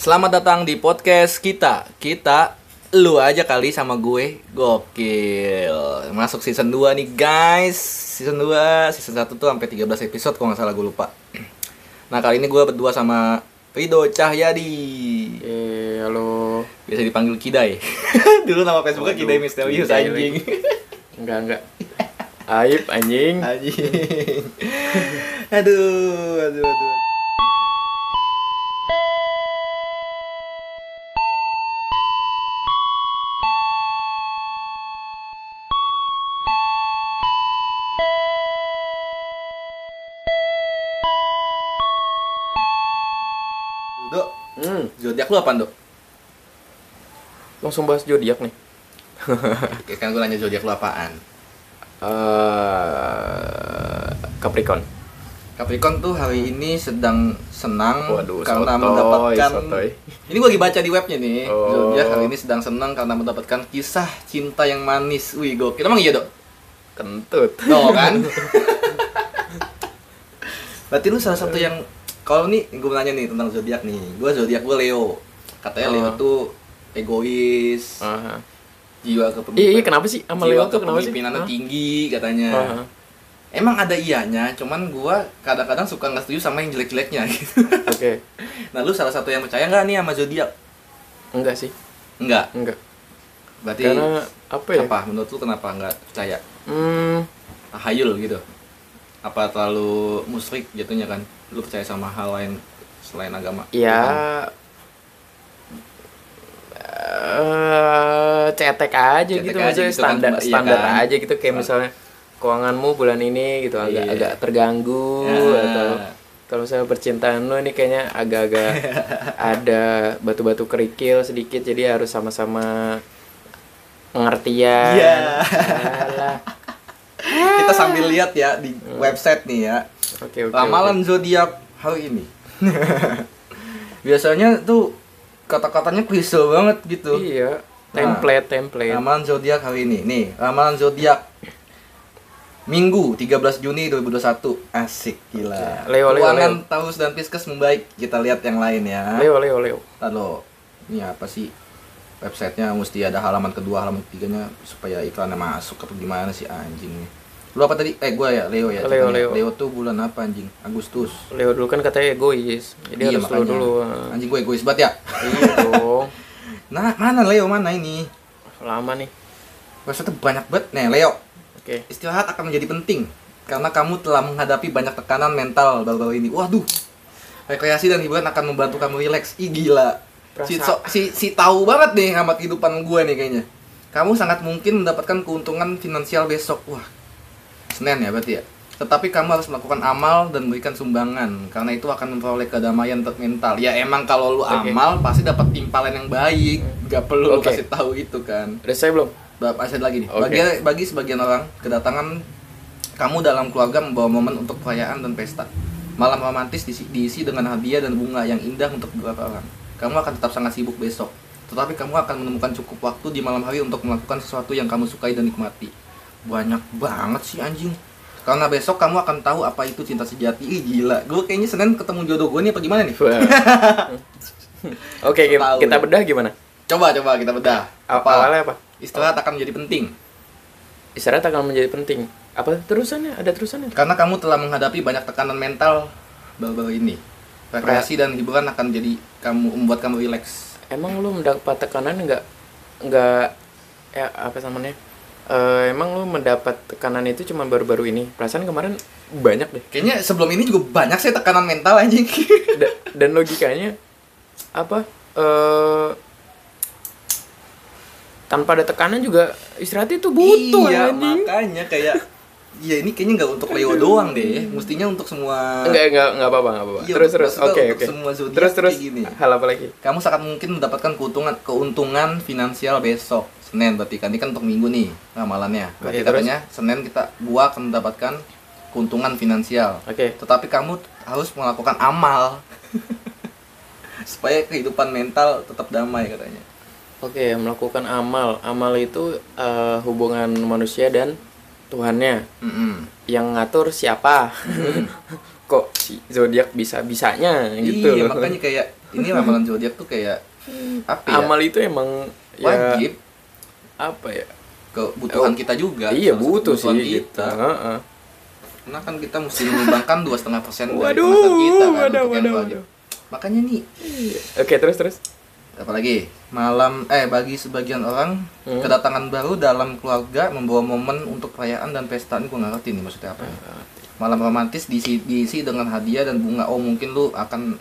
Selamat datang di podcast kita. Kita lu aja kali sama gue. Gokil. Masuk season 2 nih, guys. Season 2, season 1 tuh sampai 13 episode kalau nggak salah gue lupa. Nah, kali ini gue berdua sama Rido Cahyadi. Eh, halo. Biasa dipanggil Kidai. Dulu nama Facebooknya Kidai Misterius Kidai anjing. Enggak, enggak. Aib anjing. anjing. aduh, aduh, aduh. Zodiak lu apaan, Dok? langsung bahas zodiak nih. Oke, kan gue nanya zodiak lu apaan? Eh, Capricorn. Capricorn tuh hari ini sedang senang Waduh, karena sotoy, mendapatkan sotoy. Ini gue lagi baca di webnya nih. Oh. Zodiak hari ini sedang senang karena mendapatkan kisah cinta yang manis. Wih, gokil. Emang iya, Dok? Kentut. No, kan? Berarti lu salah satu yang kalau nih gue nanya nih tentang zodiak nih. Gue zodiak gue Leo. Katanya Leo Oh. tuh egois, Aha. jiwa Iya, kepemimpinan. iya kenapa sih sama Leo tuh kenapa sih? tinggi katanya. Aha. Emang ada ianya, cuman gua kadang-kadang suka nggak setuju sama yang jelek-jeleknya gitu. Oke. Nah, lu salah satu yang percaya nggak nih sama zodiak? Enggak sih. Enggak. Enggak. Berarti Karena apa ya? apa? Menurut lu kenapa nggak percaya? Hmm, Tahayul gitu. Apa terlalu musyrik jatuhnya kan? Lu percaya sama hal lain selain agama? ya eh cetek aja Cetek gitu aja maksudnya gitu kan, standar iya standar kan? aja gitu kayak misalnya keuanganmu bulan ini gitu agak Iya. agak terganggu Ya. atau kalau misalnya percintaan lu ini kayaknya agak-agak ada batu-batu kerikil sedikit jadi harus sama-sama pengertian Iya. Alah. Kita sambil lihat ya di website nih ya. oke oke Ramalan zodiak hari ini. Biasanya tuh kata-katanya klise banget gitu. iya Nah. template template Ramalan zodiak hari ini. Nih, ramalan zodiak Minggu 13 Juni 2021. Asik gila. Leo, Leo, Keuangan Leo. Taurus dan Pisces membaik. Kita lihat yang lain ya. Leo Leo Leo Lalu ini apa sih? Websitenya mesti ada halaman kedua, halaman ketiganya supaya iklannya masuk atau gimana sih anjing nih. Lu apa tadi? Eh gua ya, Leo ya. Leo. Leo. Leo tuh bulan apa anjing? Agustus. Leo dulu kan katanya egois jadi Iya, harus makanya. dulu Anjing gue egois banget ya. iya dong Nah, mana Leo mana ini? lama nih Website banyak banget. Nih, Leo. oke Istirahat akan menjadi penting karena kamu telah menghadapi banyak tekanan mental baru-baru ini. Waduh. Rekreasi dan hiburan akan membantu kamu rileks. Ih gila. Si, so- si, si tahu banget nih sama kehidupan gue nih kayaknya. Kamu sangat mungkin mendapatkan keuntungan finansial besok. Wah. Senin ya berarti ya. Tetapi kamu harus melakukan amal dan berikan sumbangan karena itu akan memperoleh kedamaian mental. Ya emang kalau lu Oke. amal pasti dapat timpalan yang baik. Gak perlu lu Oke. kasih tahu itu kan. udah saya belum Berapa aset lagi nih? Oke. Bagi, bagi sebagian orang, kedatangan kamu dalam keluarga membawa momen untuk perayaan dan pesta. Malam romantis diisi, diisi dengan hadiah dan bunga yang indah untuk beberapa orang. Kamu akan tetap sangat sibuk besok, tetapi kamu akan menemukan cukup waktu di malam hari untuk melakukan sesuatu yang kamu sukai dan nikmati. Banyak banget sih anjing. Karena besok kamu akan tahu apa itu cinta sejati. Ih gila, gue kayaknya Senin ketemu jodoh gue nih apa gimana nih? Oke kita, Tahu kita ya. bedah gimana Coba coba kita bedah. apa awalnya apa Istirahat akan menjadi penting. istirahat akan menjadi penting apa terusannya ada terusannya Karena kamu telah menghadapi banyak tekanan mental baru-baru ini. Rekreasi dan hiburan akan jadi kamu membuat kamu rileks. emang lu mendapat tekanan nggak nggak ya apa namanya Eh, emang lu mendapat tekanan itu cuma baru-baru ini? Perasaan kemarin banyak deh. Kayaknya sebelum ini juga banyak sih tekanan mental anjing. Da- dan logikanya apa eh tanpa ada tekanan juga istirahat itu butuh iya, anjing. makanya kayak Iya ini kayaknya nggak untuk Leo doang deh, mestinya untuk semua. enggak enggak enggak apa-apa enggak apa-apa. Iya, terus terus. oke untuk oke. semua zodiak terus terus. gini. hal apa lagi? Kamu sangat mungkin mendapatkan keuntungan keuntungan finansial besok Senin berarti kan ini kan untuk minggu nih ramalannya. Berarti Oke, terus? katanya Senin kita gua akan mendapatkan keuntungan finansial. oke Tetapi kamu harus melakukan amal supaya kehidupan mental tetap damai katanya. oke melakukan amal amal itu eh, hubungan manusia dan Tuhannya Mm-mm. yang ngatur siapa kok si zodiak bisa bisanya gitu iya loh. makanya kayak ini ramalan zodiak tuh kayak apa ya Amal itu emang ya wajib apa ya? kebutuhan kita juga iya butuh sih kebutuhan gitu. kita Heeh. karena kan kita mesti menyumbangkan dua setengah persen dari Waduh, kita kan waduh, waduh, wajib makanya nih Oke, terus terus. apalagi malam eh bagi sebagian orang Hmm. kedatangan baru dalam keluarga membawa momen untuk perayaan dan pesta ini gue nggak ngerti nih maksudnya apa ya. malam romantis diisi, diisi dengan hadiah dan bunga oh mungkin lu akan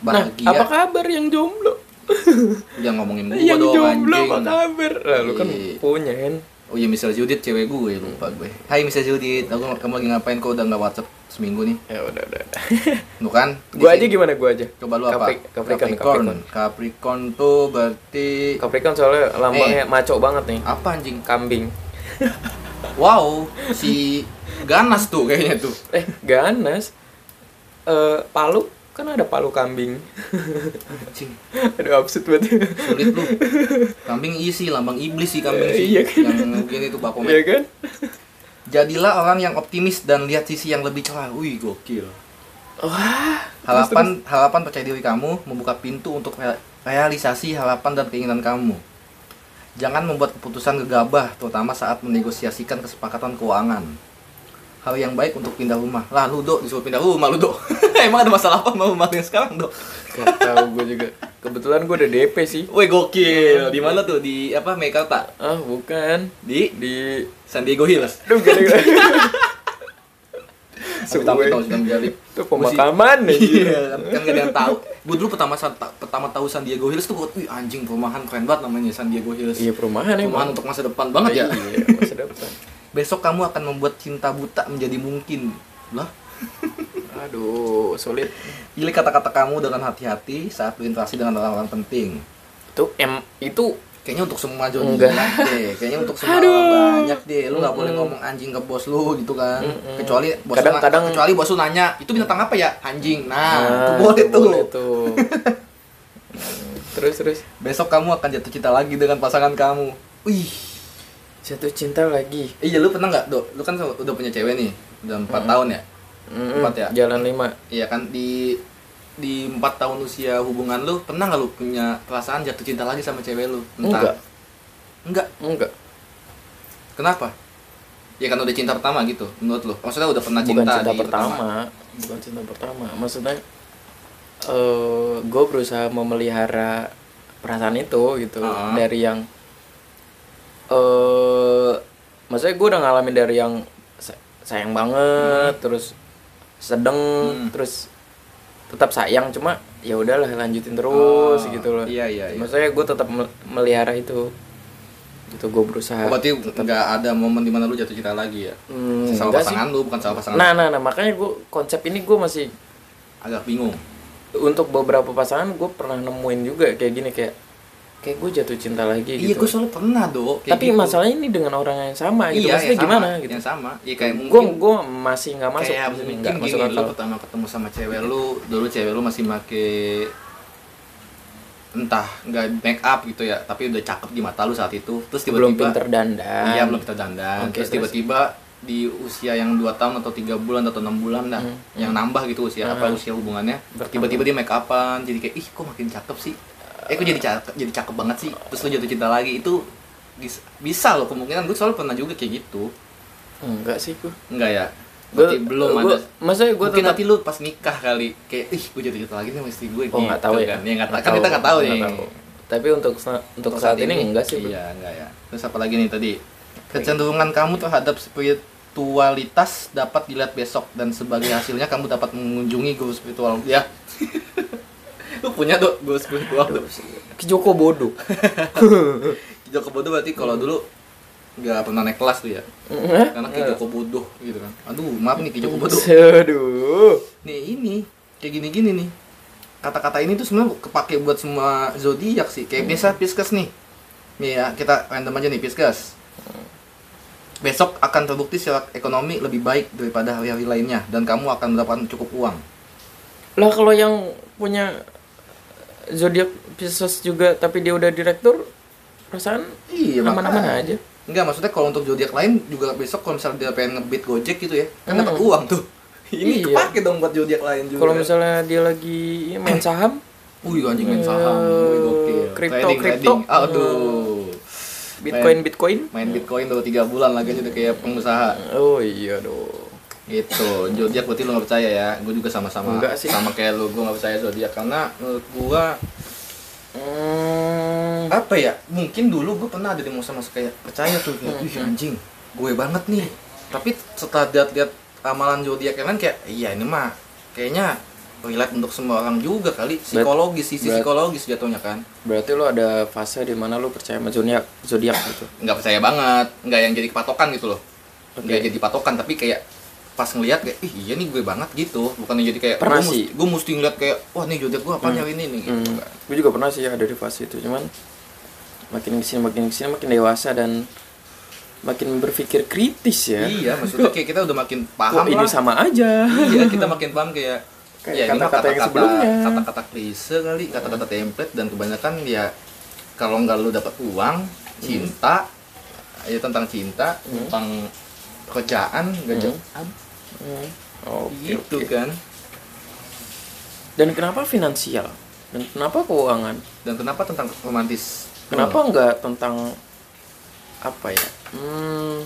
Nah, bahagia apa kabar yang jomblo? jangan ngomongin gua yang dong jomblo apa kabar? Lah, lu kan Iya. punya kan. oh iya misal Judit cewek gue lupa gue Hai misal Judit aku kamu lagi ngapain kok udah nggak WhatsApp seminggu nih Ya udah udah. lu kan gua Di aja gimana gua aja? coba lu apa Capri- Capricorn, Capricorn Capricorn. Tuh berarti Capricorn soalnya lambangnya Eh. maco banget nih. apa anjing Kambing. wow si ganas tuh kayaknya tuh Eh, ganas. Eh, palu kan ada palu kambing. anjing Aduh absurd banget. sulit lu kambing isi lambang iblis sih kambing Eh, sih iya kan? yang begini tuh bapak Iya kan? jadilah orang yang optimis dan lihat sisi yang lebih cerah wih gokil Wah. harapan harapan percaya diri kamu membuka pintu untuk re- realisasi harapan dan keinginan kamu jangan membuat keputusan gegabah terutama saat menegosiasikan kesepakatan keuangan hal yang baik untuk pindah rumah lah lu dok disuruh pindah rumah lu dok emang ada masalah apa sama rumah yang sekarang dok Gak tahu gue juga. Kebetulan gue udah DP sih. Woi gokil di mana tuh di apa Mekarta Ah, bukan. di Di San Diego Hills Aduh, gak ada. Tapi tahu sudah menjadi Itu pemakaman nih. Iya, kan gak ada yang tahu. Gue dulu pertama pertama tahu San Diego Hills tuh gue, anjing perumahan keren banget namanya San Diego Hills. Iya, perumahan perumahan emang. untuk masa depan banget ya. Iya, masa depan. Besok kamu akan membuat cinta buta menjadi mungkin. Lah, Aduh, sulit. pilih kata-kata kamu dengan hati-hati saat berinteraksi dengan orang-orang penting. Itu em itu Kayaknya untuk semua Enggak. zodiak deh. Kayaknya untuk semua Aduh. orang banyak deh. Lu nggak boleh Mm-mm. ngomong anjing ke bos lu gitu kan. Mm-mm. Kecuali bos lu na- Kadang-kadang- kecuali bos lu nanya, "Itu binatang apa ya?" Anjing. Nah, itu Ah, boleh tuh. boleh tuh. Hmm, terus terus Besok kamu akan jatuh cinta lagi dengan pasangan kamu. Wih, jatuh cinta lagi. Iya lu pernah nggak dok? Lu kan udah punya cewek nih, udah empat tahun ya? Mm-mm, Empat ya? Jalan lima. Iya kan di di empat tahun usia hubungan lu pernah nggak lu punya perasaan jatuh cinta lagi sama cewek lu? Enggak. Enggak. Enggak. Kenapa? Ya kan udah cinta pertama gitu menurut lu. Maksudnya udah pernah Bukan cinta, cinta, di pertama. Bukan cinta pertama. Maksudnya eh gue berusaha memelihara perasaan itu gitu Ah. dari yang eh maksudnya gue udah ngalamin dari yang sa- sayang banget terus sedeng Hmm. terus tetap sayang cuma ya udahlah lanjutin terus Oh, gitu loh Iya iya. iya. maksudnya gue tetap mel- melihara itu itu gue berusaha Oh, berarti nggak ada momen di mana lu jatuh cinta lagi ya? Hmm, sama enggak sih. pasangan lu bukan sama pasangan nah nah nah makanya gue konsep ini gue masih agak bingung. untuk beberapa pasangan gue pernah nemuin juga kayak gini kayak kayak gue jatuh cinta lagi Iya, gitu. gue selalu pernah kayak tapi gitu. masalahnya ini dengan orang yang sama gitu. Iya, maksudnya yang sama, gimana gitu? Yang sama. Iya kayak gue mungkin gue masih nggak masuk kayak mungkin masuk gini, lu akal. pertama ketemu sama cewek lu dulu cewek lu masih make entah nggak make up gitu ya tapi udah cakep di mata lu saat itu. Terus belum tiba-tiba pinter dandan. Iya belum kita dandan. Oke, terus tiba-tiba di usia yang dua tahun atau tiga bulan atau enam bulan dah Hmm, yang nambah gitu usia apa Hmm. usia hubungannya tiba-tiba dia make upan jadi kayak ih kok makin cakep sih eh kok jadi cakep jadi cakep banget sih? Terus lu jatuh cinta lagi itu bis- bisa loh kemungkinan. Gue selalu pernah juga kayak gitu. Enggak sih gue enggak ya? Gue Berarti belum ada maksudnya gue mungkin tetap nanti lu pas nikah kali kayak ih gue jatuh cinta lagi nih sama istri gue oh nggak tahu ya. kan? Ya nggak tahu. Kan kita nggak tahu nih. tahu. tapi untuk untuk saat, ini, enggak sih bro. iya enggak ya. Terus apa lagi nih tadi? Kecenderungan kamu terhadap spiritualitas dapat dilihat besok dan sebagai hasilnya kamu dapat mengunjungi guru spiritual ya lu punya tuh guru spiritual Ki Joko bodoh Joko bodoh berarti kalau dulu nggak pernah naik kelas tuh ya? Karena Ki Joko bodoh gitu kan. Aduh maaf nih Ki Joko bodoh Aduh. nih ini kayak gini-gini nih. Kata-kata ini tuh sebenarnya kepake buat semua zodiak sih. Kayak biasa Pisces nih. Nih ya kita random aja nih Pisces. Besok akan terbukti secara ekonomi lebih baik daripada hari-hari lainnya. Dan kamu akan mendapatkan cukup uang. Lah kalau yang punya zodiak Pisces juga tapi dia udah direktur perasaan iya aman-aman aja. enggak maksudnya kalau untuk zodiak lain juga besok kalau misalnya dia pengen ngebit gojek gitu ya kan Hmm. dapat uang tuh ini Iya. kepake dong buat zodiak lain juga Kalau misalnya dia lagi main saham, Wih anjing main saham, wih gokil. Kripto, Trading, kripto. trading. Aduh. Bitcoin Main- Bitcoin. Main Bitcoin udah tiga bulan lagi udah kayak pengusaha. Oh iya dong. Gitu. Zodiak berarti lu gak percaya ya? Gue juga sama-sama. Enggak sih. Sama kayak lu, gue gak percaya zodiak karena menurut gua Hmm. apa ya? Mungkin dulu gue pernah ada di masa-masa kayak percaya tuh, Hmm. wih anjing, gue banget nih. Tapi setelah lihat-lihat amalan zodiak yang lain kayak, iya ini mah kayaknya relate untuk semua orang juga kali psikologis sisi berat- psikologis jatuhnya kan Berarti lu ada fase di mana lu percaya sama zodiak, zodiak gitu. nggak percaya banget nggak yang jadi patokan gitu loh Oke. nggak jadi patokan tapi kayak pas ngelihat kayak ih iya nih gue banget gitu bukan yang jadi kayak Pernah gue sih. mesti, gue mesti ngeliat kayak wah nih zodiak gue apa hari ini nih gitu Hmm. kan. Gue juga pernah sih ada di fase itu, cuman makin ke sini makin ke sini makin dewasa dan makin berpikir kritis ya. iya maksudnya kayak kita udah makin paham ini lah sama aja. iya kita makin paham kayak Kayak ya kata-kata yang kata-kata sebelumnya. kata-kata klise kali kata-kata template dan kebanyakan ya kalau nggak lu dapat uang cinta ya tentang cinta Hmm. tentang kerjaan Hmm. gajian Hmm. Oke, gitu oke. kan Dan kenapa finansial? Dan kenapa keuangan? dan kenapa tentang romantis Kenapa nggak tentang apa ya? Hmm,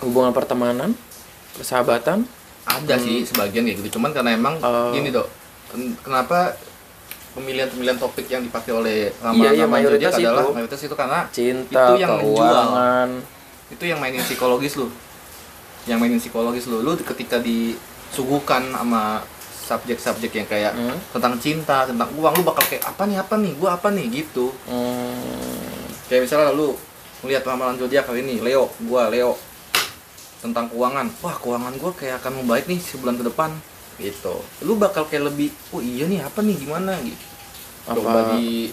hubungan pertemanan, persahabatan. ada sih sebagian kayak gitu cuman karena emang Oh. gini dok ken- kenapa pemilihan-pemilihan topik yang dipakai oleh Iya, iya, ramalan mayoritas zodiak adalah itu. mayoritas itu karena cinta, Itu yang menjual. keuangan. itu yang mainin psikologis lu yang mainin psikologis lu lu ketika disuguhkan sama subjek-subjek yang kayak Hmm. tentang cinta tentang uang lu bakal kayak apa nih apa nih gua apa nih gitu Hmm, kayak misalnya lu melihat ramalan zodiak kali ini Leo gua Leo tentang keuangan wah keuangan gua kayak akan membaik nih sebulan ke depan gitu. Lu bakal kayak lebih oh iya nih apa nih gimana? Gitu. Apa- coba di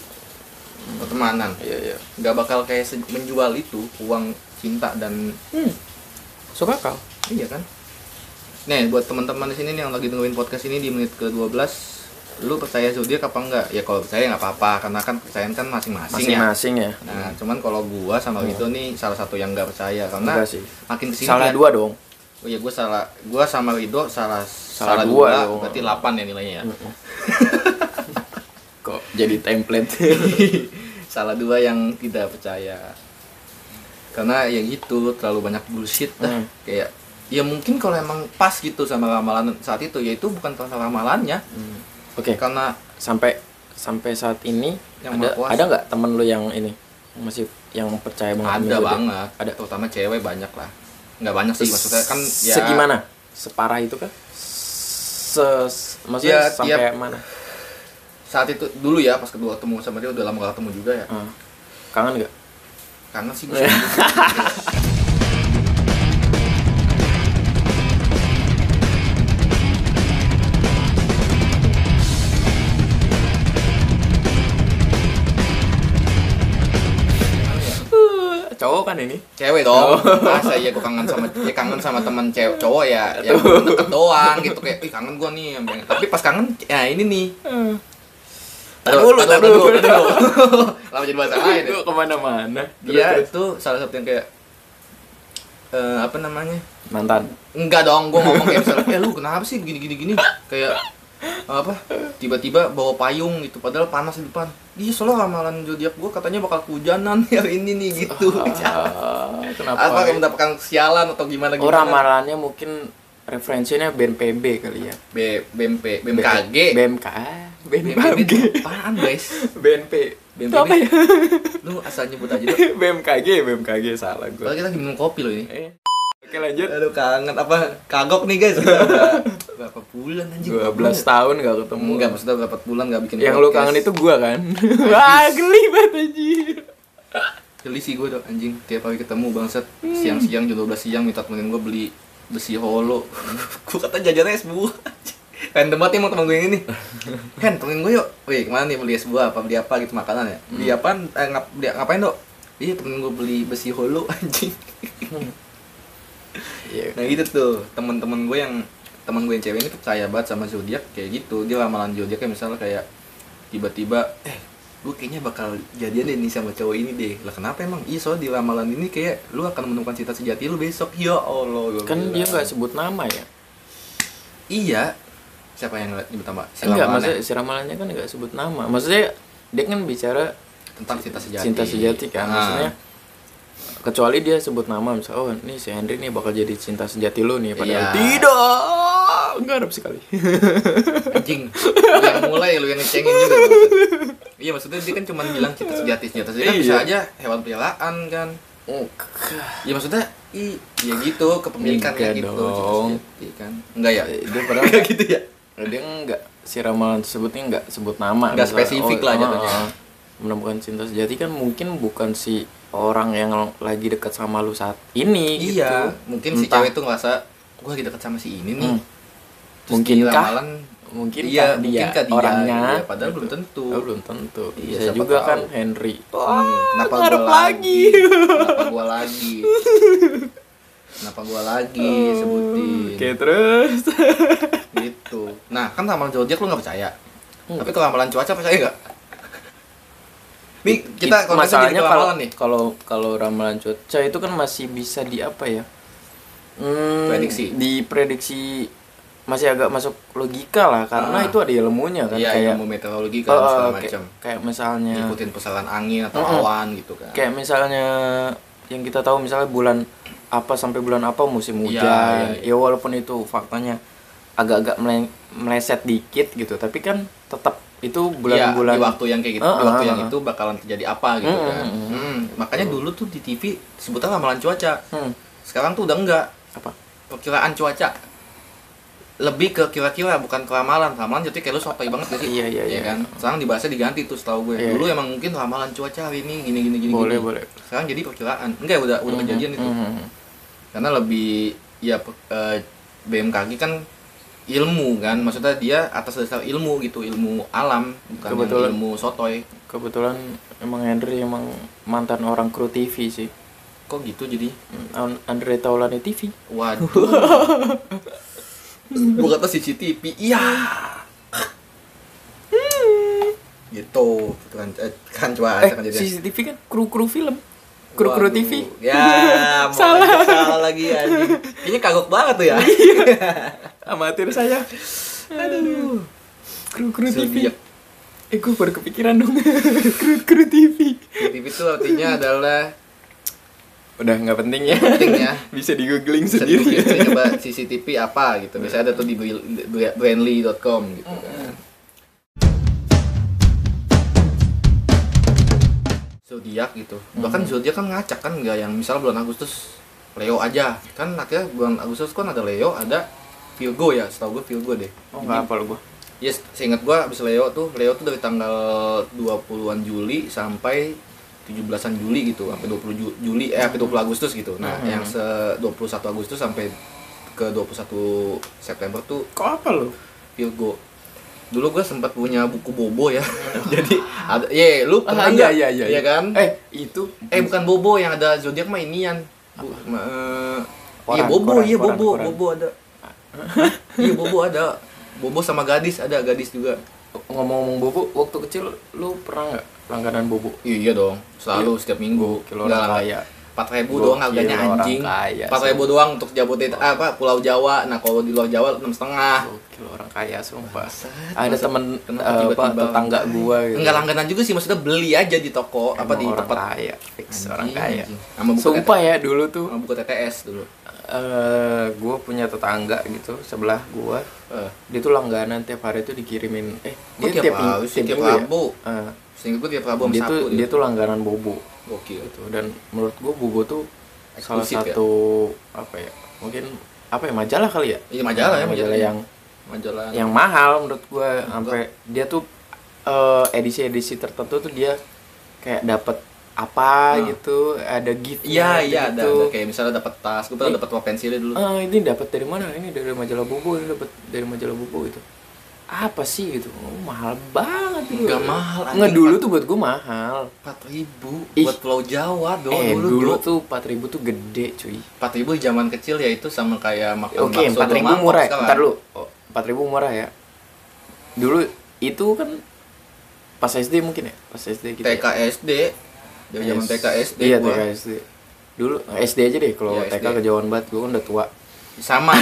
pertemanan. Iya iya. nggak bakal kayak menjual itu uang cinta dan Hmm, suka kau. iya kan? Nih buat teman-teman di sini nih yang lagi dengerin podcast ini di menit ke 12 lu percaya zodiak apa enggak? Ya kalau percaya nggak apa-apa karena kan kepercayaan kan masing-masing ya. Masing-masing ya. Nah, cuman kalau gua sama Rido nih salah satu yang nggak percaya karena makin ke sini Salah dua dong. Oh iya, gua salah. Gua sama Rido salah salah, dua dua, dong. berarti 8 ya nilainya ya. Kok jadi template? salah dua yang tidak percaya. Karena ya gitu, terlalu banyak bullshit dah. Hmm. Kayak ya mungkin kalau emang pas gitu sama ramalan saat itu ya itu bukan karena ramalannya Hmm. Oke, karena sampai sampai saat ini Yang ada ada nggak temen lu yang ini masih yang percaya banget ada banget Ada. terutama cewek banyak lah nggak banyak sih maksudnya kan ya segimana? Separah itu kan se maksudnya Ya, sampai tiap- mana? saat itu dulu ya pas kedua ketemu sama dia udah lama gak ketemu juga ya. Ah. kangen nggak? Karena sih gue cowok kan ini? Cewek dong. Masa iya gue kangen sama ya kangen sama teman cewek cowok ya yang deket doang gitu kayak ih kangen gue nih. Tapi pas kangen ya ini nih. Tar dulu, tar dulu. lama jadi bahasa lain ya. Lu ke mana-mana. Dia itu salah satu yang kayak eh, apa namanya? Mantan. Enggak dong gue ngomong kayak misalnya eh lu kenapa sih begini gini gini kayak apa tiba-tiba bawa payung gitu padahal panas di depan iya soalnya ramalan zodiak gue katanya bakal kehujanan hari ini nih gitu Ah, kenapa apa kamu mendapatkan sialan atau gimana oh gimana ramalannya mungkin referensinya BNPB kali ya B BMP BMKG BMK BMKG apaan guys BNP BNPB. apa ya lu asal nyebut aja dong BMKG BMKG salah gue kita lagi minum kopi loh ini Eh, oke lanjut. Aduh kangen. Apa kagok nih guys? Udah berapa- berapa bulan anjing? 12 tahun gak ketemu. Enggak maksudnya berapa bulan gak bikin yang lu kangen itu gua kan? Wah geli banget anjir Geli sih gue dong anjing. Tiap hari ketemu bangsat. Siang-siang jam 12 siang minta temenin gue beli besi holo. Gue kata jajannya es buah random banget emang temen gue yang ini. Hen temenin gue yuk. Wih ke mana nih beli es buah? Apa beli apa gitu makanan ya? Beli apaan? Eh, ngap, beli, ngapain dok? Iya temen gue beli besi holo anjing. Iya nah gitu tuh. Temen-temen gue yang temen gue yang cewek ini percaya banget sama zodiak kayak gitu. Dia ramalan zodiaknya misalnya kayak tiba-tiba eh gue kayaknya bakal jadian deh nih sama cowok ini deh. Lah kenapa emang? Iya soalnya di ramalan ini kayak lu akan menemukan cinta sejati lu besok. Ya allah gua kan bilang. dia nggak sebut nama ya? Iya. Siapa yang nyebut nama? Si enggak Ramalannya? maksudnya si ramalannya kan enggak sebut nama. Maksudnya dia kan bicara tentang cinta sejati. cinta sejati kan Ah. maksudnya kecuali dia sebut nama misalnya oh ini si Henry nih bakal jadi cinta sejati lu nih padahal Iya. tidak ngarep sekali anjing lu yang mulai lu yang ngecengin juga maksud. iya maksudnya dia kan cuma bilang cinta sejati cinta sejati kan Iya. bisa aja hewan peliharaan kan ya maksudnya i ya gitu kepemilikan Enggak kayak gitu dong. sejati kan enggak ya Eh, dia padahal enggak gitu ya dia enggak si ramalan tersebutnya enggak sebut nama Enggak Misalnya, spesifik lah ah, jatuhnya. ah, menemukan cinta sejati kan mungkin bukan si orang yang lagi dekat sama lu saat ini iya gitu mungkin si Entah- cewek tuh ngerasa gue lagi dekat sama si ini nih. Hmm. Di ramalan mungkin iya dia dia? orangnya? Iya, padahal belum tentu. Oh, belum tentu. Iya, bisa juga tahu. kan Henry. Hmm, kenapa ngarep gua lagi. kenapa gua lagi? Kenapa gua lagi? Sebutin. oke terus. Gitu. Nah kan ramalan zodiak lu nggak percaya? Hmm. tapi kalau ramalan cuaca percaya nggak nih kita masalahnya kalau ramalan nih kalau kalau ramalan cuaca itu kan masih bisa di apa ya Hmm, Prediksi. diprediksi masih agak masuk logika lah karena Ah. itu ada ilmunya kan iya kayak ilmu meteorologi kan segala kayak, macam kayak misalnya ikutin pusaran angin atau Mm-mm. awan gitu kan kayak misalnya yang kita tahu misalnya bulan apa sampai bulan apa musim Iya, hujan iya, iya. ya walaupun itu faktanya agak-agak mele- meleset dikit gitu tapi kan tetap itu Iya, bulan-bulan di waktu yang kayak gitu, di waktu ah, yang ah. itu bakalan terjadi apa gitu Mm, kan. mm. Hmm, makanya dulu tuh di TV sebutnya ramalan cuaca. Hmm, Sekarang tuh udah enggak apa perkiraan cuaca. Lebih ke kira-kira bukan ke ramalan. Ramalan jadi kayak lu sotoy banget sih? Iya, iya, iya. kan? Sekarang dibahasnya diganti tuh setahu gue. Iya, Dulu emang mungkin ramalan cuaca hari ini gini gini gini boleh gini. boleh Sekarang jadi perkiraan. Enggak udah udah Hmm, kejadian itu. hmm, hmm. Karena lebih ya eh, BMKG kan ilmu kan maksudnya dia atas dasar ilmu gitu ilmu alam bukan Kebetulan. ilmu sotoy kebetulan emang Henry emang mantan orang kru TV sih kok gitu jadi Andre Taulani TV Waduh. Gua kata CCTV. Iya. gitu. Kan eh, kan coba eh kan jadi. CCTV kan kru kru film kru kru Waduh. TV Ya, Salah. lagi, salah lagi anjing. Ini kagok banget tuh ya. amatir. Saya aduh. Kru kru TV eh gue baru kepikiran dong. Kru kru TV CCTV itu artinya adalah udah nggak penting ya. Penting ya. bisa di googling Bisa sendiri. di- bisa coba CCTV apa gitu. Biasanya ada tuh di brandly.com gitu kan. zodiak gitu. Bahkan zodiak kan ngacak kan nggak yang misal bulan Agustus Leo aja. Kan akhirnya bulan Agustus kan ada Leo ada Virgo ya setahu gue Virgo deh oh nggak apa lo gue yes seingat gue abis Leo tuh Leo tuh dari tanggal 20-an Juli sampai 17-an Juli gitu sampai 20 Ju- Juli eh sampai 20 Agustus gitu nah Mhm. yang se 21 Agustus sampai ke 21 September tuh kok apa lo Virgo dulu gue sempat punya buku bobo ya jadi ada ye lu pernah iya nggak? iya iya Iya kan eh itu Eh bukan Bobo yang ada zodiak mah inian. Bu, ma- eh, iya Bobo, koran, iya koran, Bobo, koran. Bobo ada. Iya Bobo ada. Bobo sama gadis ada gadis juga. ngomong-ngomong bobo waktu kecil lu pernah nggak langganan bobo Iya, iya dong, selalu setiap minggu. kilo orang kaya Empat ribu doang harganya anjing. Empat ribu doang untuk Jabodetabek apa Pulau Jawa. Nah kalau di luar Jawa enam setengah. Gokil orang kaya sumpah ada temen eh, apa tetangga gua gitu Enggak langganan juga sih, maksudnya beli aja di toko apa Emang di orang tempat kaya fix Anjing, orang kaya anjing. Sama sumpah ya dulu tuh sama buku TTS dulu. Eh gue punya tetangga gitu sebelah gua. Eh, dia tuh langganan tiap hari tuh dikirimin eh dia tiap ming- hari sih, tiap minggu ya? Rabu. Eh, Seingat gue tiap Rabu dia tuh dia tuh? langganan bobo. Gokil. gitu. Dan menurut gua bobo tuh salah Eksklusif ya? satu apa ya mungkin apa ya majalah kali ya? Iya majalah ya, majalah majalah. yang majalah yang mahal menurut gue sampai dia tuh eh, edisi-edisi tertentu tuh dia kayak dapat apa Hmm. gitu ada gift iya iya ada, gitu. ada kayak misalnya dapat tas gue pernah dapat pulpen pensilnya dulu Ah, ini dapat dari mana ini dari majalah bobo ini dapat dari majalah bobo gitu apa sih gitu oh, mahal banget gitu Nggak mahal, nggak dulu tuh buat gue mahal empat ribu Ih. buat Pulau Jawa dong eh dulu dulu tuh 4000 tuh gede cuy empat ribu zaman kecil ya itu sama kayak makan Oke, empat ribu murah. ya? Ntar dulu, empat ribu murah ya. Dulu itu kan pas SD mungkin ya, pas SD gitu. TK ya. SD dari zaman. TK SD Iya, gua. TK SD. Dulu SD aja deh, kalau Iya, TK kejauhan banget, gue kan udah tua. sama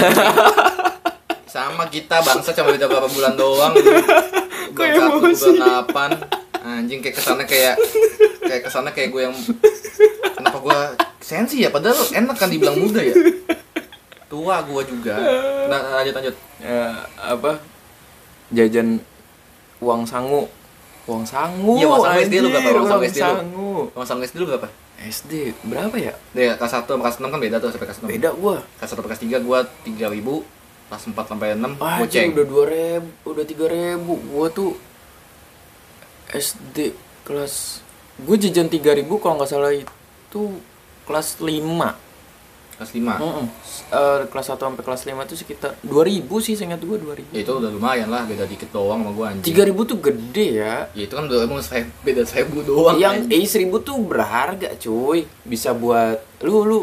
sama kita bangsa cuma beda berapa bulan doang Kok bulan satu emosi? bulan delapan anjing kayak ke sana kayak kayak ke sana kayak gue yang kenapa gue sensi ya padahal enak kan dibilang muda ya tua gue juga nah, lanjut lanjut Ya, apa jajan uang sangu uang sangu Iya, uang sangu SD lu berapa? Uang sangu SD lu? Uang sangu SD lu berapa? SD berapa ya? Deh, kelas 1 sama kelas 6 kan beda tuh sampai kelas 6 beda gua. Kelas 1 sampai kelas 3 gue 3000 Kelas 4 sampai 6 ah goceng udah dua ribu udah tiga ribu. Gua tuh SD kelas gue jajan tiga ribu kalau nggak salah itu kelas lima Kelas 5 Heeh. Eh, kelas 1 sampai kelas 5 itu sekitar 2000 sih seingat gue 2000. Ya itu udah lumayan lah, beda dikit doang sama gue anjing 3000 tuh gede ya. Ya itu kan udah emang saya beda seribu doang yang eh 1000 tuh berharga, cuy. Bisa buat lu lu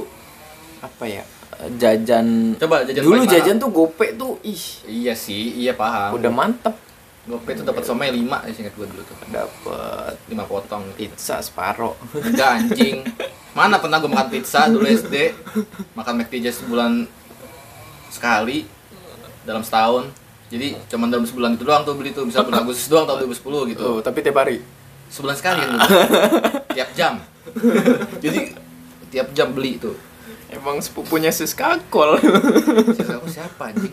apa ya? Jajan Coba jajan Dulu paling mahal. jajan tuh gope tuh ih Iya sih, iya paham udah mantep Gope itu dapat somai 5 ya singkat gue dulu tuh. Dapat 5 potong. pizza separo. Enggak anjing. Mana pernah gue makan pizza dulu SD Makan McD aja sebulan sekali Dalam setahun. Jadi cuman dalam sebulan itu doang tuh beli tuh. Bisa bulan Agustus doang tahun 2010 gitu. Tuh, tapi tiap hari. Sebulan sekali kan. Tiap jam. Jadi tiap jam beli tuh. Emang sepupunya Siskakol. Aku siapa anjing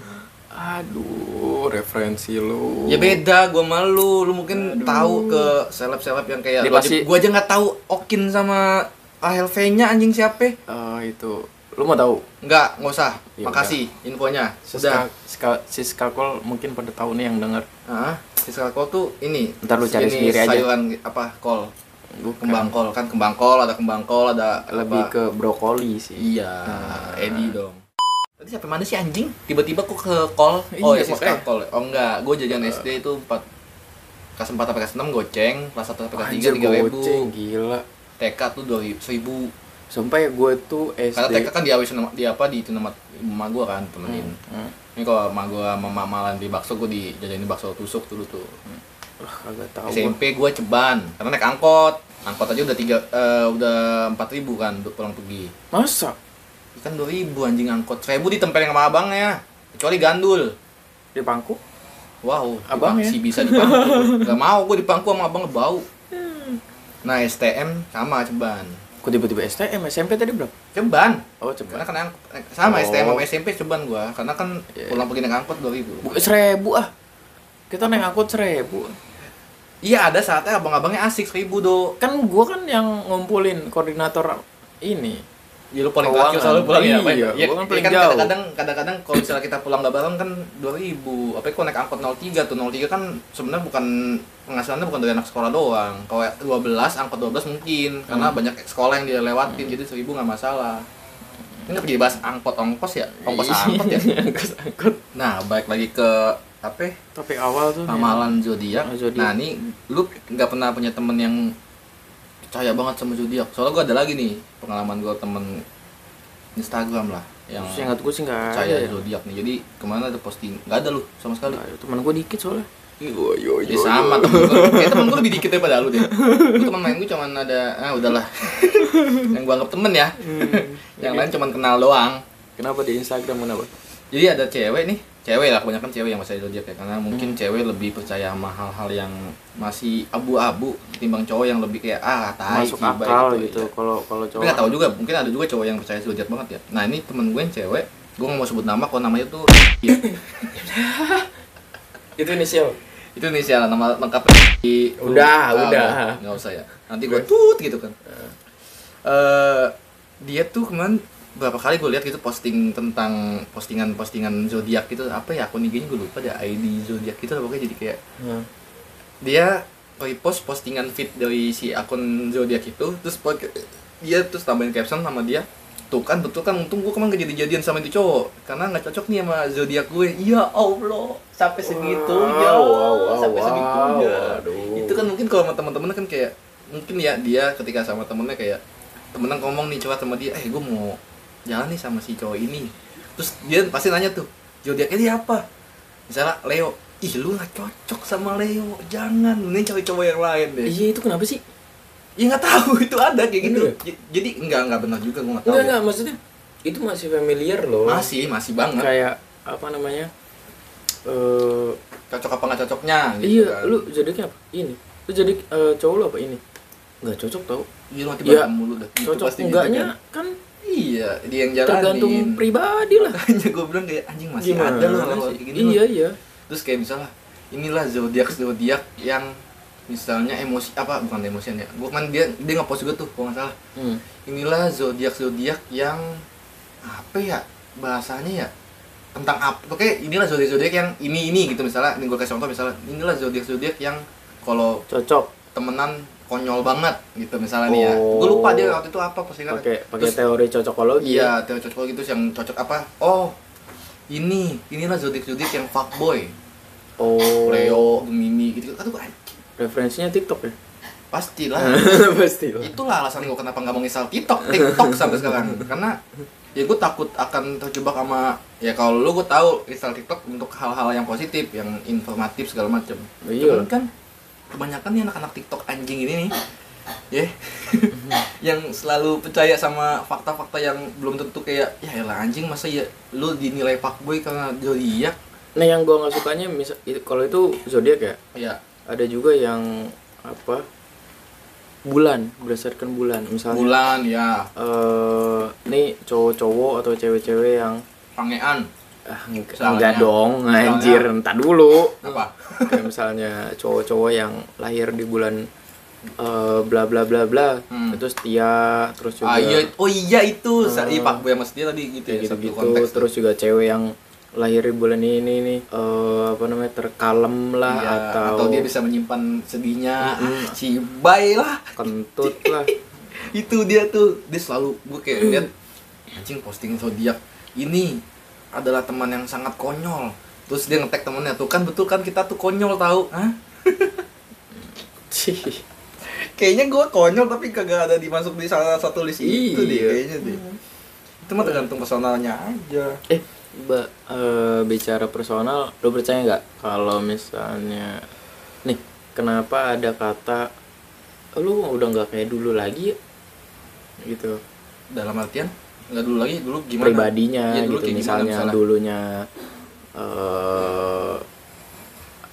Aduh, referensi lu. Ya beda, gua malu. Lu mungkin tahu ke seleb-seleb yang kayak Dia lu aja- pasti- gua aja nggak tahu Okin sama ALV-nya anjing siapa? Oh, itu. Lu mau tahu? Enggak, nggak usah. Ya Makasih infonya. Siska, Sudah. Siska, Siskakol mungkin pada tahu nih yang denger. Ah, Siska kol tuh ini. Ntar lu cari ini sendiri aja. sayuran apa? Kol. Bukan. Kembang kol kan kembang kol, ada kembang kol, ada lebih apa? ke brokoli sih. Iya, Nah. Edi dong. Tadi sampai mana sih anjing? Tiba-tiba kok ke kol. Oh, Iya, ya Siska makanya. kol. Oh enggak, gua jajan SD itu 4 kelas 4 sampai kelas 6 goceng, kelas 1 sampai kelas 3 Anjir 3000. goceng gila. TK tuh 2000 Sampai gue tuh SD. Karena TK kan diawisin sama di apa di itu nama emak gua kan temenin. Hmm. Ini kalau emak gua sama mamalan di bakso gua dijajanin bakso tusuk dulu tuh. Wah, kagak tahu. SMP gua ceban karena naik angkot. Angkot aja udah tiga eh, udah 4000 kan untuk pulang pergi. Masa? Kan 2000 anjing angkot. 1000 ditempelin sama abangnya. Kecuali gandul. Di pangku? Wow, Abang ya? si bisa dipangku. Gak mau gua dipangku sama abang bau. Nah, STM sama ceban. Kok tiba-tiba STM SMP tadi berapa? Ceban. Oh, Karena coba. kan sama Oh. STM sama SMP ceban gua. Karena kan Iya. pulang pergi naik angkot 2000. Bu, seribu ah. Kita naik angkot seribu. Iya ada saatnya abang-abangnya asik seribu do. Kan gua kan yang ngumpulin koordinator ini. Ya lu paling terakhir selalu pulang ya. Iya, ya, kan ya paling kan jauh. kadang-kadang kadang-kadang kalau misalnya kita pulang gak bareng kan 2000. Apa kalau naik angkot 03 tuh 03 kan sebenarnya bukan penghasilannya bukan dari anak sekolah doang. Kalau 12 angkot 12 mungkin karena Hmm. banyak sekolah yang dia lewatin jadi 1000 nggak masalah. Ini nggak jadi bahas angkot ongkos ya? Ongkos angkot ya. Angkot angkot. Nah, balik lagi ke apa? ya? Topik awal tuh. ramalan zodiak. Oh, zodiak. Nah, ini lu nggak pernah punya temen yang percaya banget sama zodiak. Soalnya gua ada lagi nih pengalaman gua temen Instagram lah yang Yang ingat gue sih nggak percaya ya. zodiak nih. Jadi ke mana ada posting nggak ada lu sama sekali. Ada. Teman gue dikit soalnya. Yo yo Ya sama temen gua. Kayak temen gua lebih dikit daripada lu deh. Lu temen main gua cuman ada ah udahlah. yang gua anggap temen ya. yang lain cuman kenal doang. Kenapa di Instagram kenapa? Jadi ada cewek nih, cewek lah kebanyakan cewek yang percaya zodiak ya karena mungkin cewek lebih percaya sama hal-hal yang masih abu-abu ketimbang cowok yang lebih kayak ah tai Masuk akal gitu, gitu. iya. Kalau kalau Tapi cowok. nggak tahu juga, mungkin ada juga cowok yang percaya zodiak banget ya. Nah ini temen gue yang cewek, gue nggak mau sebut nama, kalau namanya tuh ya. Itu inisial. itu inisial nama lengkapnya di Udah, Ah, udah. nggak usah ya. Nanti gue tut gitu kan. Eh dia tuh kemarin berapa kali gue lihat gitu posting tentang postingan-postingan zodiak gitu apa ya akun IG-nya gue lupa ada ID zodiak gitu pokoknya jadi kayak Hmm. dia repost postingan feed dari si akun zodiak itu terus dia terus tambahin caption sama dia tuh kan betul kan untung gue kemarin gak jadi-jadian sama itu cowok karena nggak cocok nih sama zodiak gue ya allah sampai segitunya Wow, wow, wow, sampai segitunya waduh. itu kan mungkin kalau sama teman-teman kan kayak mungkin ya dia ketika sama temennya kayak temenan ngomong nih cowok sama dia eh gue mau jalan nih sama si cowok ini terus dia pasti nanya tuh zodiaknya dia apa misalnya Leo ih lu nggak cocok sama Leo jangan ini cari cowok yang lain deh Iya itu kenapa sih? ya nggak tahu itu ada kayak gitu J- jadi enggak enggak benar juga gue nggak tahu Enggak ya. enggak maksudnya itu masih familiar loh. masih masih banget Kayak apa namanya? eh cocok apa nggak cocoknya gitu iya kan. lu zodiaknya apa ini lu jadi eh, cowok lu apa ini nggak cocok tau iya lu nanti Iya. berantem mulu dah Gitu cocok pasti gitu enggaknya kan. kan iya dia yang jalanin tergantung pribadi lah. Makanya gue bilang kayak anjing masih Gimana ada loh kalau kayak gini iya loh. iya. Terus kayak misalnya inilah zodiak zodiak yang misalnya emosi apa bukan emosian ya. Gue kan dia dia ngepost juga tuh kalau nggak salah. Hmm. inilah zodiak zodiak yang apa ya bahasanya ya tentang apa oke inilah zodiak zodiak yang ini ini gitu misalnya. Ini gue kasih contoh misalnya inilah zodiak zodiak yang kalau cocok. temenan konyol banget gitu misalnya nih ya. Oh. gue lupa dia waktu itu apa pasti kan pakai teori cocokologi iya teori cocok gitu yang cocok apa? Oh ini inilah zodiak zodiak yang fuckboy oh. Leo Gemini gitu aduh referensinya TikTok ya? Pastilah. Pasti lah itulah alasan gue kenapa nggak mau nginstal TikTok TikTok sampai sekarang. Karena ya gue takut akan terjebak sama ya kalau lu gue tahu install TikTok untuk hal-hal yang positif yang informatif segala macam Iya. cuman kan kebanyakan nih anak-anak TikTok anjing ini nih. Ya. Yang selalu percaya sama fakta-fakta yang belum tentu kayak ya elah anjing masa ya lu dinilai fuckboy karena zodiak? Nah yang gua nggak sukanya misal kalau itu zodiak ya? Ya ada juga yang apa? Bulan berdasarkan bulan. Misalnya bulan ya. eh nih cowok-cowok atau cewek-cewek yang pangean ah, enggak, dong Misalnya. anjir entar dulu. Apa? Kayak misalnya cowok-cowok yang lahir di bulan eh, bla bla bla bla Hmm. itu setia terus juga ah iya. Oh iya itu. Hmm. iya fuckboy sama dia tadi. Gitu ya satu gitu-gitu. konteks. Terus juga cewek yang lahir di bulan ini nih eh, apa namanya terkalem lah Iya, atau, atau dia bisa menyimpan sedihnya. Ah, cibai lah. Kentut lah. Itu dia tuh. Dia selalu gue kayak lihat anjing posting zodiak ini adalah teman yang sangat konyol. Terus dia ngetek temennya tuh kan betul kan kita tuh konyol tahu Hah? kayaknya gue konyol tapi kagak ada dimasuk di salah satu list itu Iya. deh kayaknya deh. Itu mah tergantung personalnya aja. Eh ba, eh, bicara personal lo percaya nggak kalau misalnya nih kenapa ada kata lu udah nggak kayak dulu lagi ya?" gitu. Dalam artian nggak dulu lagi dulu gimana pribadinya Iya, dulu gitu kayak gimana misalnya misalnya? dulunya eh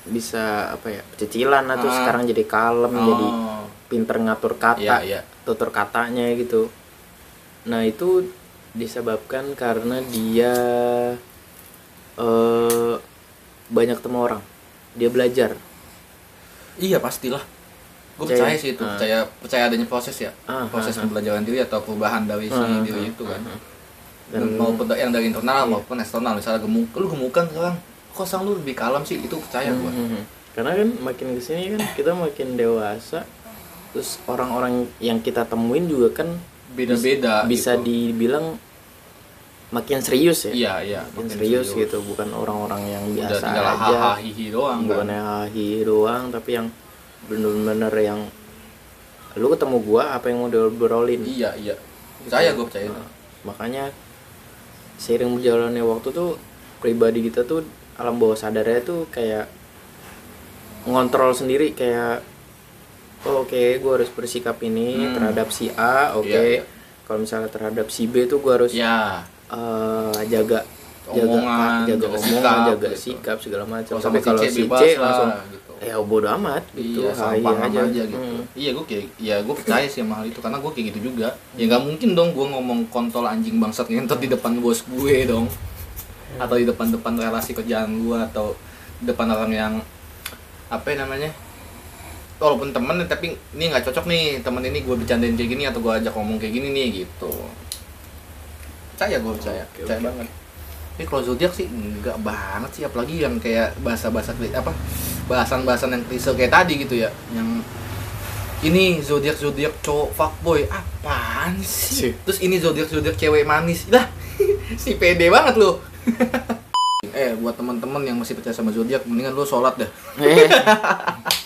bisa apa ya cicilan atau Ah. sekarang jadi kalem jadi oh pinter ngatur kata iya iya tutur katanya gitu nah itu disebabkan karena dia eh banyak temu orang dia belajar Iya pastilah. Gue Percaya. sih itu, Ah. percaya percaya adanya proses ya, Ah, proses ah, ah. pembelajaran diri atau perubahan dari si Ah, diri ah, itu kan. ah, ah. Dan Dan- maupun yang dari internal Iya. maupun eksternal, misalnya gemuk, lu gemukan sekarang, kok sang lu lebih kalem sih, itu percaya gua. Mhm. karena kan makin ke sini kan kita makin dewasa terus orang-orang yang kita temuin juga kan Beda-beda. bisa gitu. dibilang makin serius ya Iya iya. makin serius, gitu bukan orang-orang yang Udah biasa tinggal aja hahaha hihi doang bukan kan. hahi doang tapi yang bener-bener yang lu ketemu gua apa yang mau diobrolin Iya iya. Percaya gue percaya. Nah, makanya seiring berjalannya waktu tuh pribadi kita tuh alam bawah sadarnya tuh kayak ngontrol sendiri kayak oh, oke gue harus bersikap ini Hmm. terhadap si A oke Iya, iya. kalau misalnya terhadap si B tuh gue harus Ya. eh, jaga Omongan, jaga, jaga jaga omongan sikap, jaga gitu. sikap segala macam tapi kalau si C si C lah, langsung gitu. Ya bodo amat gitu Iya, sampah aja, aja, gitu. Hmm. Iya, gue kayak, ya gue percaya sih sama hal itu karena gue kayak gitu juga. Ya nggak mungkin dong gue ngomong kontol anjing bangsat ngentot di depan bos gue dong, atau di depan-depan relasi kerjaan gue atau depan orang yang apa ya namanya? Walaupun temen tapi ini nggak cocok nih temen ini gue bercandain kayak gini atau gue ajak ngomong kayak gini nih gitu. Percaya gue percaya, Oke, percaya oke. banget. Tapi kalau zodiak sih enggak banget sih apalagi yang kayak bahasa-bahasa kli- apa bahasan-bahasan yang klise kayak tadi gitu ya. Yang ini zodiak zodiak cowok fuckboy apaan sih? Sih. terus ini zodiak zodiak cewek manis. Lah si pede banget lo eh buat teman-teman yang masih percaya sama zodiak mendingan lo sholat dah. Eh,